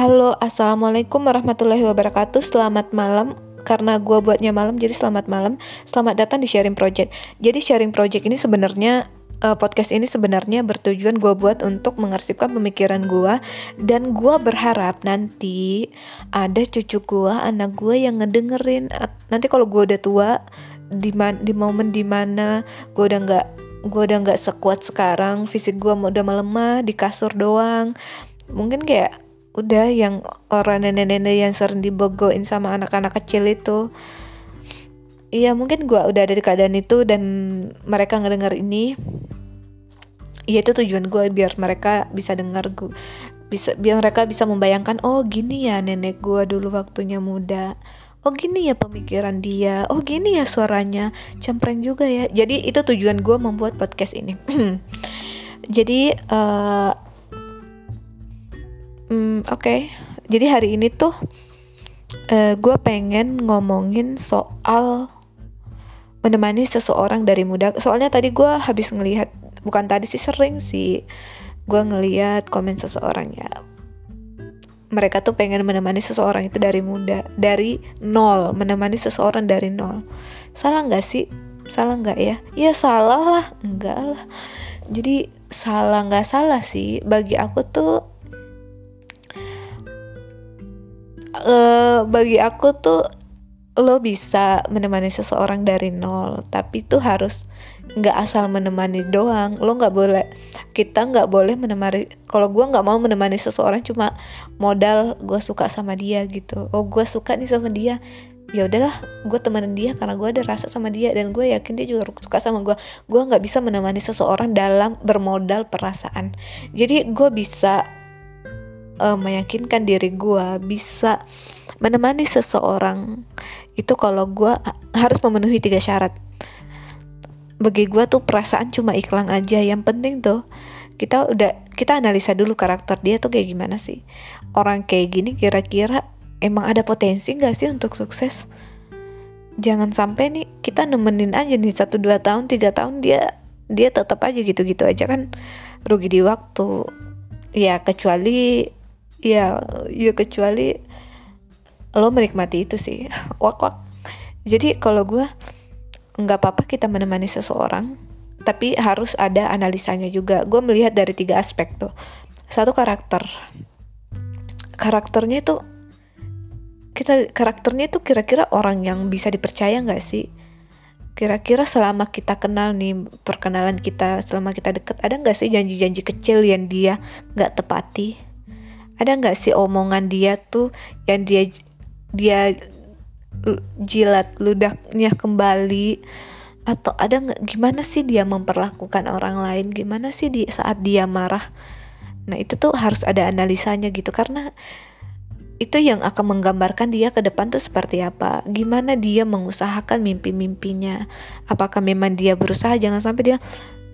Halo, assalamualaikum warahmatullahi wabarakatuh. Selamat malam. Karena gue buatnya malam, jadi selamat malam. Selamat datang di Sharing Project. Jadi Sharing Project ini sebenarnya uh, podcast ini sebenarnya bertujuan gue buat untuk mengarsipkan pemikiran gue dan gue berharap nanti ada cucu gue, anak gue yang ngedengerin. Nanti kalau gue udah tua, di di momen di mana gue udah nggak gue udah nggak sekuat sekarang, fisik gue udah melemah di kasur doang. Mungkin kayak udah yang orang nenek-nenek yang sering dibogoin sama anak-anak kecil itu. Iya mungkin gue udah ada di keadaan itu dan mereka ngedengar ini. Iya itu tujuan gue biar mereka bisa dengar gue bisa biar mereka bisa membayangkan oh gini ya nenek gue dulu waktunya muda. Oh gini ya pemikiran dia. Oh gini ya suaranya. Cempreng juga ya. Jadi itu tujuan gue membuat podcast ini. Jadi uh, Hmm, Oke, okay. jadi hari ini tuh uh, gue pengen ngomongin soal menemani seseorang dari muda. Soalnya tadi gue habis ngelihat, bukan tadi sih sering sih, gue ngelihat komen seseorang ya. Mereka tuh pengen menemani seseorang itu dari muda, dari nol, menemani seseorang dari nol. Salah nggak sih? Salah nggak ya? Iya salah lah, enggak lah. Jadi salah nggak salah sih. Bagi aku tuh uh, bagi aku tuh lo bisa menemani seseorang dari nol tapi tuh harus nggak asal menemani doang. Lo nggak boleh kita nggak boleh menemani kalau gue nggak mau menemani seseorang cuma modal gue suka sama dia gitu. Oh gue suka nih sama dia ya udahlah gue temenin dia karena gue ada rasa sama dia dan gue yakin dia juga suka sama gue gue nggak bisa menemani seseorang dalam bermodal perasaan. Jadi gue bisa uh, meyakinkan diri gue bisa menemani seseorang itu kalau gue harus memenuhi tiga syarat. Bagi gue tuh perasaan cuma iklan aja yang penting tuh kita udah kita analisa dulu karakter dia tuh kayak gimana sih. Orang kayak gini kira-kira emang ada potensi gak sih untuk sukses? Jangan sampai nih kita nemenin aja nih satu dua tahun tiga tahun dia dia tetap aja gitu-gitu aja kan. Rugi di waktu. Ya kecuali ya ya kecuali lo menikmati itu sih. Wak wak. Jadi kalau gue nggak apa-apa kita menemani seseorang tapi harus ada analisanya juga. Gue melihat dari tiga aspek tuh. Satu karakter. Karakternya itu kita karakternya itu kira-kira orang yang bisa dipercaya nggak sih? Kira-kira selama kita kenal nih perkenalan kita selama kita deket ada nggak sih janji-janji kecil yang dia nggak tepati ada nggak sih omongan dia tuh yang dia dia jilat ludahnya kembali? Atau ada gimana sih dia memperlakukan orang lain? Gimana sih di saat dia marah? Nah itu tuh harus ada analisanya gitu. Karena itu yang akan menggambarkan dia ke depan tuh seperti apa. Gimana dia mengusahakan mimpi-mimpinya. Apakah memang dia berusaha? Jangan sampai dia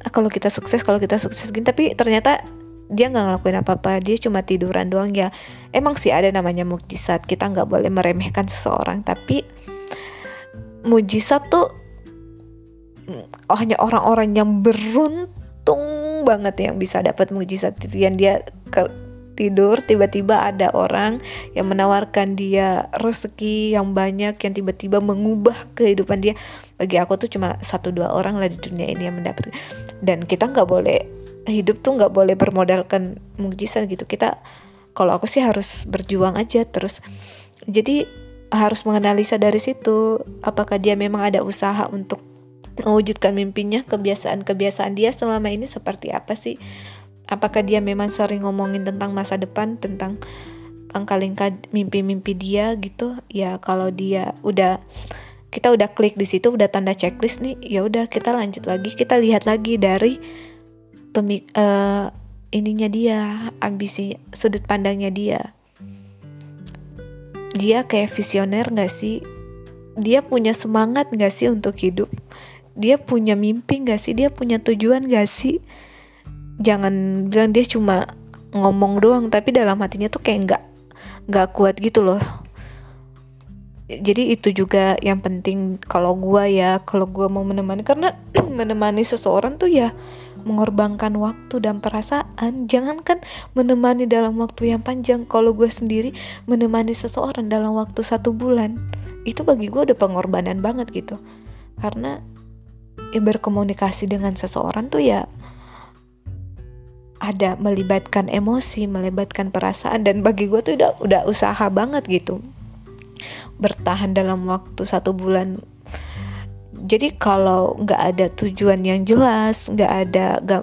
ah, kalau kita sukses kalau kita sukses gini tapi ternyata dia nggak ngelakuin apa-apa dia cuma tiduran doang ya. Emang sih ada namanya mujizat kita nggak boleh meremehkan seseorang tapi mujizat tuh oh, hanya orang-orang yang beruntung banget yang bisa dapat mujizat itu. Yang dia ke, tidur tiba-tiba ada orang yang menawarkan dia rezeki yang banyak yang tiba-tiba mengubah kehidupan dia. Bagi aku tuh cuma satu dua orang lah di dunia ini yang mendapat. Dan kita nggak boleh hidup tuh nggak boleh bermodalkan mujizat gitu. Kita kalau aku sih harus berjuang aja terus. Jadi harus menganalisa dari situ apakah dia memang ada usaha untuk mewujudkan mimpinya kebiasaan-kebiasaan dia selama ini seperti apa sih? Apakah dia memang sering ngomongin tentang masa depan tentang langkah-langkah mimpi-mimpi dia gitu? Ya kalau dia udah kita udah klik di situ udah tanda checklist nih ya udah kita lanjut lagi kita lihat lagi dari pemik uh, ininya dia ambisi sudut pandangnya dia. Dia kayak visioner gak sih? Dia punya semangat gak sih untuk hidup? Dia punya mimpi gak sih? Dia punya tujuan gak sih? Jangan bilang dia cuma ngomong doang tapi dalam hatinya tuh kayak nggak nggak kuat gitu loh. Jadi itu juga yang penting kalau gue ya kalau gue mau menemani karena menemani seseorang tuh ya mengorbankan waktu dan perasaan. Jangankan menemani dalam waktu yang panjang. Kalau gue sendiri menemani seseorang dalam waktu satu bulan itu bagi gue udah pengorbanan banget gitu. Karena ya berkomunikasi dengan seseorang tuh ya ada melibatkan emosi, melibatkan perasaan dan bagi gue tuh udah udah usaha banget gitu. Bertahan dalam waktu satu bulan jadi kalau nggak ada tujuan yang jelas nggak ada gak,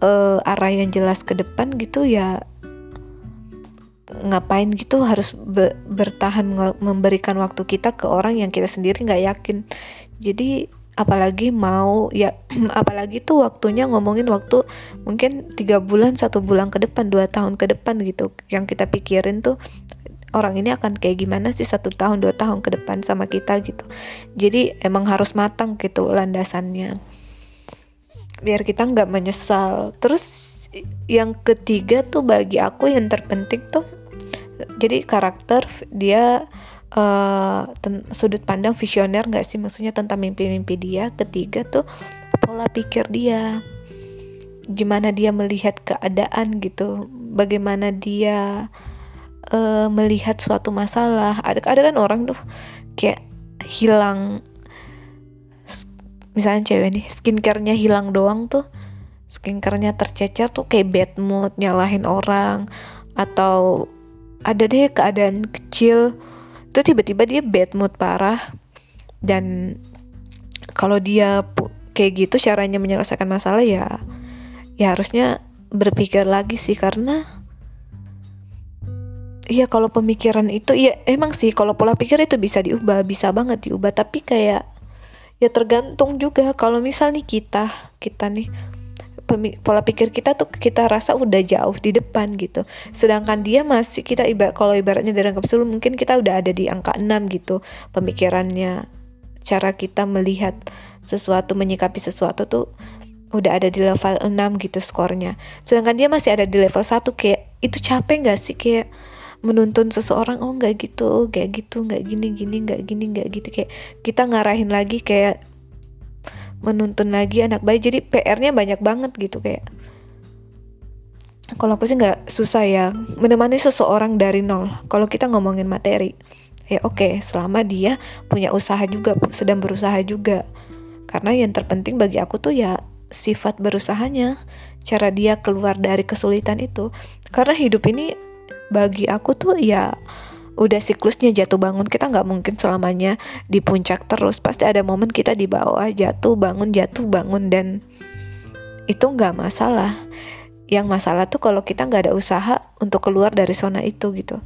uh, eh, arah yang jelas ke depan gitu ya ngapain gitu harus be bertahan memberikan waktu kita ke orang yang kita sendiri nggak yakin. Jadi apalagi mau ya apalagi tuh waktunya ngomongin waktu mungkin tiga bulan satu bulan ke depan dua tahun ke depan gitu. Yang kita pikirin tuh orang ini akan kayak gimana sih satu tahun dua tahun ke depan sama kita gitu. Jadi emang harus matang gitu landasannya. Biar kita nggak menyesal. Terus yang ketiga tuh bagi aku yang terpenting tuh jadi karakter dia uh, sudut pandang visioner gak sih? Maksudnya tentang mimpi-mimpi dia. Ketiga tuh pola pikir dia. Gimana dia melihat keadaan gitu. Bagaimana dia uh, melihat suatu masalah. Ada ada kan orang tuh kayak hilang misalnya cewek nih skincarenya hilang doang tuh. Skincarenya tercecer tuh kayak bad mood nyalahin orang atau ada deh keadaan kecil. Itu tiba-tiba dia bad mood parah. Dan kalau dia kayak gitu caranya menyelesaikan masalah ya ya harusnya berpikir lagi sih. Karena ya kalau pemikiran itu ya emang sih kalau pola pikir itu bisa diubah bisa banget diubah tapi kayak ya tergantung juga. Kalau misal nih kita kita nih pola pikir kita tuh kita rasa udah jauh di depan gitu. Sedangkan dia masih kita ibarat kalau ibaratnya dari angka 10 mungkin kita udah ada di angka 6 gitu pemikirannya cara kita melihat sesuatu menyikapi sesuatu tuh udah ada di level 6 gitu skornya. Sedangkan dia masih ada di level 1 kayak itu capek gak sih? Kayak menuntun seseorang oh nggak gitu kayak gitu nggak gini gini nggak gini nggak gitu. Kayak kita ngarahin lagi kayak menuntun lagi anak bayi. Jadi PR-nya banyak banget gitu kayak kalau aku sih nggak susah ya menemani seseorang dari nol. Kalau kita ngomongin materi ya oke okay, selama dia punya usaha juga sedang berusaha juga. Karena yang terpenting bagi aku tuh ya sifat berusahanya cara dia keluar dari kesulitan itu. Karena hidup ini bagi aku tuh ya udah siklusnya jatuh bangun. Kita nggak mungkin selamanya di puncak terus. Pasti ada momen kita di bawah jatuh bangun jatuh bangun. Dan itu nggak masalah. Yang masalah tuh kalau kita nggak ada usaha untuk keluar dari zona itu gitu.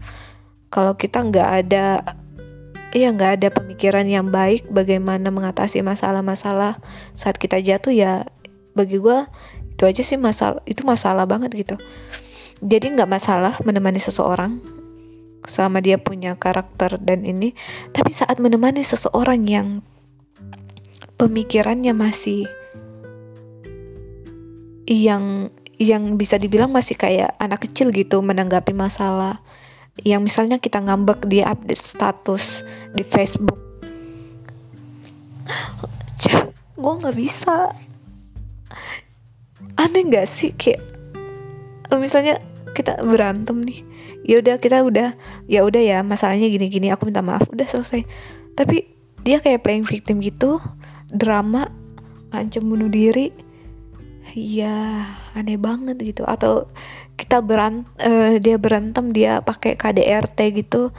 Kalau kita nggak ada ya nggak ada pemikiran yang baik bagaimana mengatasi masalah-masalah saat kita jatuh ya bagi gue itu aja sih masalah itu masalah banget gitu jadi nggak masalah menemani seseorang selama dia punya karakter dan ini. Tapi saat menemani seseorang yang pemikirannya masih yang yang bisa dibilang masih kayak anak kecil gitu menanggapi masalah. Yang misalnya kita ngambek dia update status di Facebook. Gue nggak bisa. Aneh nggak sih? Kayak misalnya kita berantem nih ya udah kita udah ya udah ya masalahnya gini-gini aku minta maaf udah selesai. Tapi dia kayak playing victim gitu drama ngancem bunuh diri ya aneh banget gitu. Atau kita berant uh, dia berantem dia pakai KDRT gitu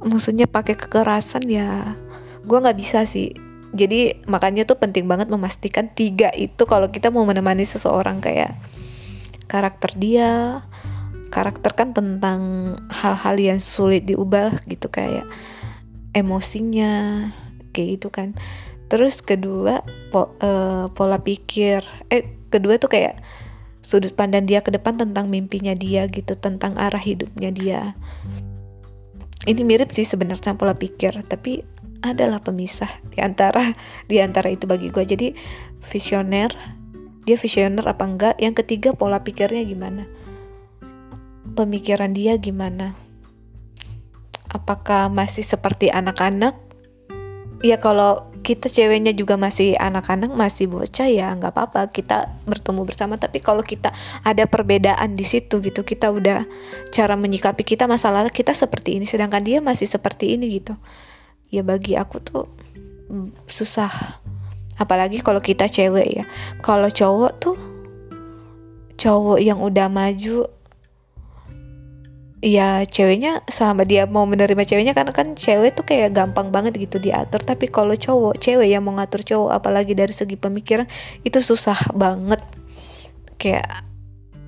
maksudnya pakai kekerasan ya gue nggak bisa sih. Jadi makanya tuh penting banget memastikan tiga itu kalau kita mau menemani seseorang kayak karakter dia karakter kan tentang hal-hal yang sulit diubah gitu kayak emosinya kayak gitu kan. Terus kedua po, uh, pola pikir eh kedua tuh kayak sudut pandang dia ke depan tentang mimpinya dia gitu tentang arah hidupnya dia. Ini mirip sih sebenarnya pola pikir tapi adalah pemisah di antara di antara itu bagi gue jadi visioner dia visioner apa enggak? Yang ketiga pola pikirnya gimana? Pemikiran dia gimana? Apakah masih seperti anak-anak? Ya kalau kita ceweknya juga masih anak-anak masih bocah ya nggak apa-apa. Kita bertemu bersama. Tapi kalau kita ada perbedaan di situ gitu kita udah cara menyikapi kita masalah kita seperti ini sedangkan dia masih seperti ini gitu. Ya bagi aku tuh mm, susah apalagi kalau kita cewek ya. Kalau cowok tuh cowok yang udah maju ya ceweknya selama dia mau menerima ceweknya karena kan cewek tuh kayak gampang banget gitu diatur. Tapi kalau cowok cewek yang mau ngatur cowok apalagi dari segi pemikiran itu susah banget. Kayak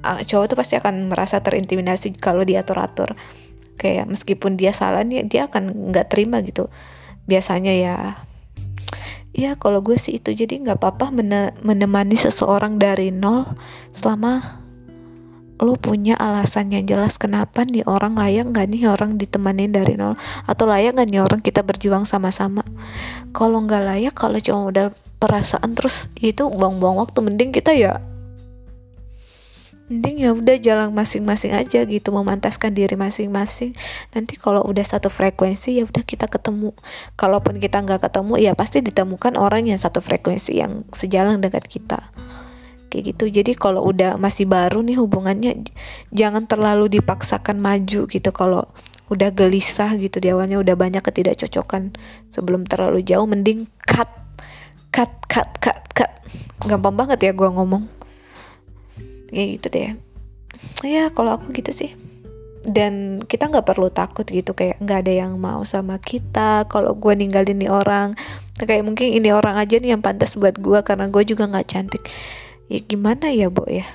cowok tuh pasti akan merasa terintimidasi kalau diatur-atur. Kayak meskipun dia salah nih dia akan nggak terima gitu. Biasanya ya ya kalau gue sih itu. Jadi nggak apa-apa menemani seseorang dari nol selama lo punya alasan yang jelas kenapa nih orang layak nggak nih orang ditemanin dari nol? Atau layak nggak nih orang kita berjuang sama-sama? Kalau nggak layak kalau cuma udah perasaan terus itu buang-buang waktu. Mending kita ya mending ya udah jalan masing-masing aja gitu memantaskan diri masing-masing. Nanti kalau udah satu frekuensi ya udah kita ketemu. Kalaupun kita nggak ketemu ya pasti ditemukan orang yang satu frekuensi yang sejalan dengan kita. Kayak gitu. Jadi kalau udah masih baru nih hubungannya jangan terlalu dipaksakan maju gitu. Kalau udah gelisah gitu di awalnya udah banyak ketidakcocokan sebelum terlalu jauh mending cut cut cut cut cut. Gampang banget ya gue ngomong kayak gitu deh. Ya kalau aku gitu sih. Dan kita nggak perlu takut gitu kayak nggak ada yang mau sama kita. Kalau gue ninggalin nih orang kayak mungkin ini orang aja nih yang pantas buat gue karena gue juga nggak cantik. Ya gimana ya bu ya?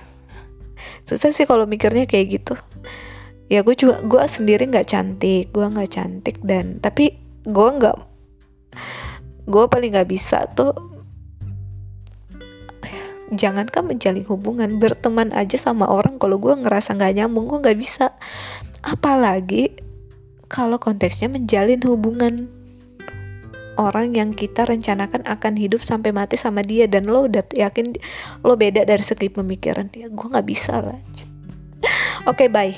Susah sih kalau mikirnya kayak gitu. Ya gue juga gue sendiri nggak cantik gue nggak cantik dan tapi gue nggak gue paling nggak bisa tuh jangankan menjalin hubungan berteman aja sama orang kalau gue ngerasa nggak nyambung gue nggak bisa. Apalagi kalau konteksnya menjalin hubungan. Orang yang kita rencanakan akan hidup sampai mati sama dia dan lo udah yakin lo beda dari segi pemikiran ya gue nggak bisa lah oke okay, bye